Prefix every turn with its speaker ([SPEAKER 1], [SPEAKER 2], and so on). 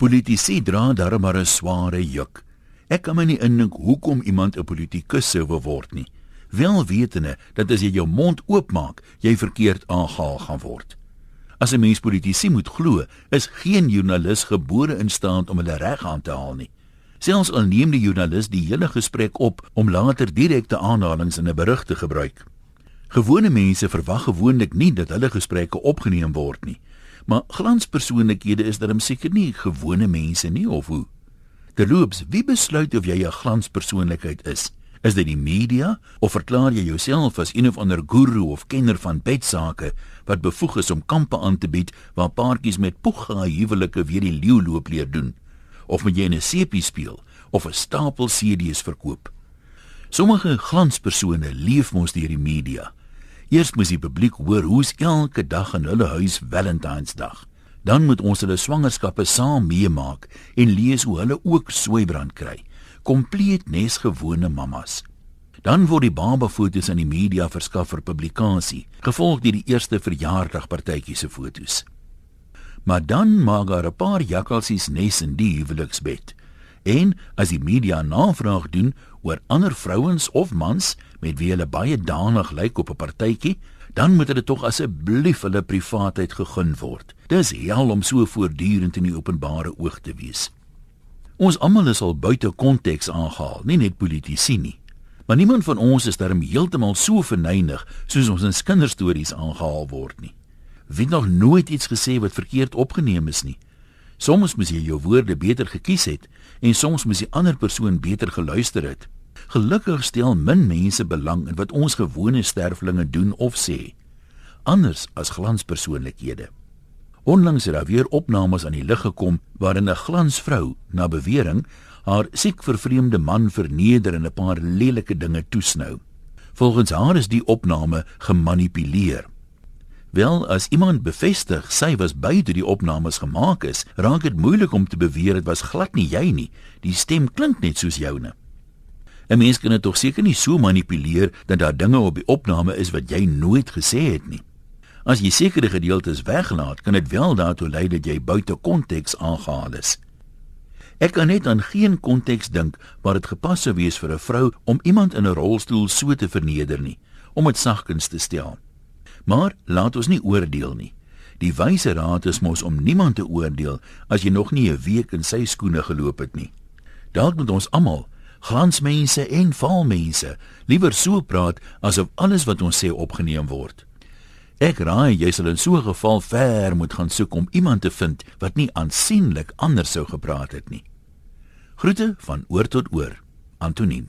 [SPEAKER 1] Politici dra darmare 'n sware juk. Ek kan my nie indink hoekom iemand 'n politikus sou word nie, wel wetende dat as jy jou mond oopmaak, jy verkeerd aangehaal gaan word. As 'n mens politici moet glo, is geen joernalis gebore in staat om hulle reg aan te haal nie. Selfs al neem die joernalis die hele gesprek op om later direkte aanhalinge in 'n berig te gebruik. Gewone mense verwag gewoonlik nie dat hulle gesprekke opgeneem word nie. Maar glanspersoonlikhede is darem seker nie gewone mense nie of hoe? Terloops, wie besluit of jy 'n glanspersoonlikheid is? Is dit die media of verklaar jy jouself as een of ander guru of kenner van bedsake wat bevoeg is om kampe aan te bied waar paartjies met poega huwelike weer die leeu loop leer doen? Of moet jy 'n sepie speel of 'n stapel CD's verkoop? Sommige glanspersone leef mos deur die media. Eers moet die publiek hoor hoe's elke dag in hulle huis Valentynsdag. Dan moet ons hulle swangerskappe saam meemaak en lees hoe hulle ook soeibrand kry. Kompleet nes gewone mammas. Dan word die babafoto's in die media verskaf vir publikasie, gevolg deur die eerste verjaardagpartytjie se foto's. Maar dan maak daar 'n paar jakkalsies nes in die huweliksbed. En as die media navraag doen oor ander vrouens of mans met wie hulle baie danig lyk op 'n partytjie, dan moet hulle tog asseblief hulle privaatheid gegun word. Dis hel om so voortdurend in die openbare oog te wees. Ons almal is al buite konteks aangehaal, nie net politici nie. Maar niemand van ons is darm heeltemal so verneig soos ons in kinderstories aangehaal word nie. Wie nog nooit iets gesê wat verkeerd opgeneem is nie. Soms moet jy jou woorde beter gekies het en soms moet die ander persoon beter geluister het. Gelukkig stel min mense belang in wat ons gewone sterflinge doen of sê, anders as glanspersoonlikhede. Onlangs het daar weer opnames aan die lig gekom waarin 'n glansvrou na bewering haar siek vervreemde man verneder en 'n paar lelike dinge toesnou. Volgens haar is die opname gemanipuleer. Wel, as iemand bevestig sy was by toe die opnames gemaak is, raak dit moeilik om te beweer dit was glad nie jy nie. Die stem klink net soos joune. 'n Mens kan dit tog seker nie so manipuleer dat daar dinge op die opname is wat jy nooit gesê het nie. As jy sekere gedeeltes weglaat, kan dit wel daartoe lei dat jy buite konteks aangehaal is. Ek kan net aan geen konteks dink waar dit gepas sou wees vir 'n vrou om iemand in 'n rolstoel so te verneder nie, om dit sagkens te stel. Maar laat ons nie oordeel nie. Die wyse raad is mos om niemand te oordeel as jy nog nie 'n week in sy skoene geloop het nie. Dalk moet ons almal, glansmense en valmense, liewer so praat asof alles wat ons sê opgeneem word. Ek raai jy sal in so 'n geval ver moet gaan soek om iemand te vind wat nie aansienlik anders sou gepraat het nie. Groete van oor tot oor. Antoniem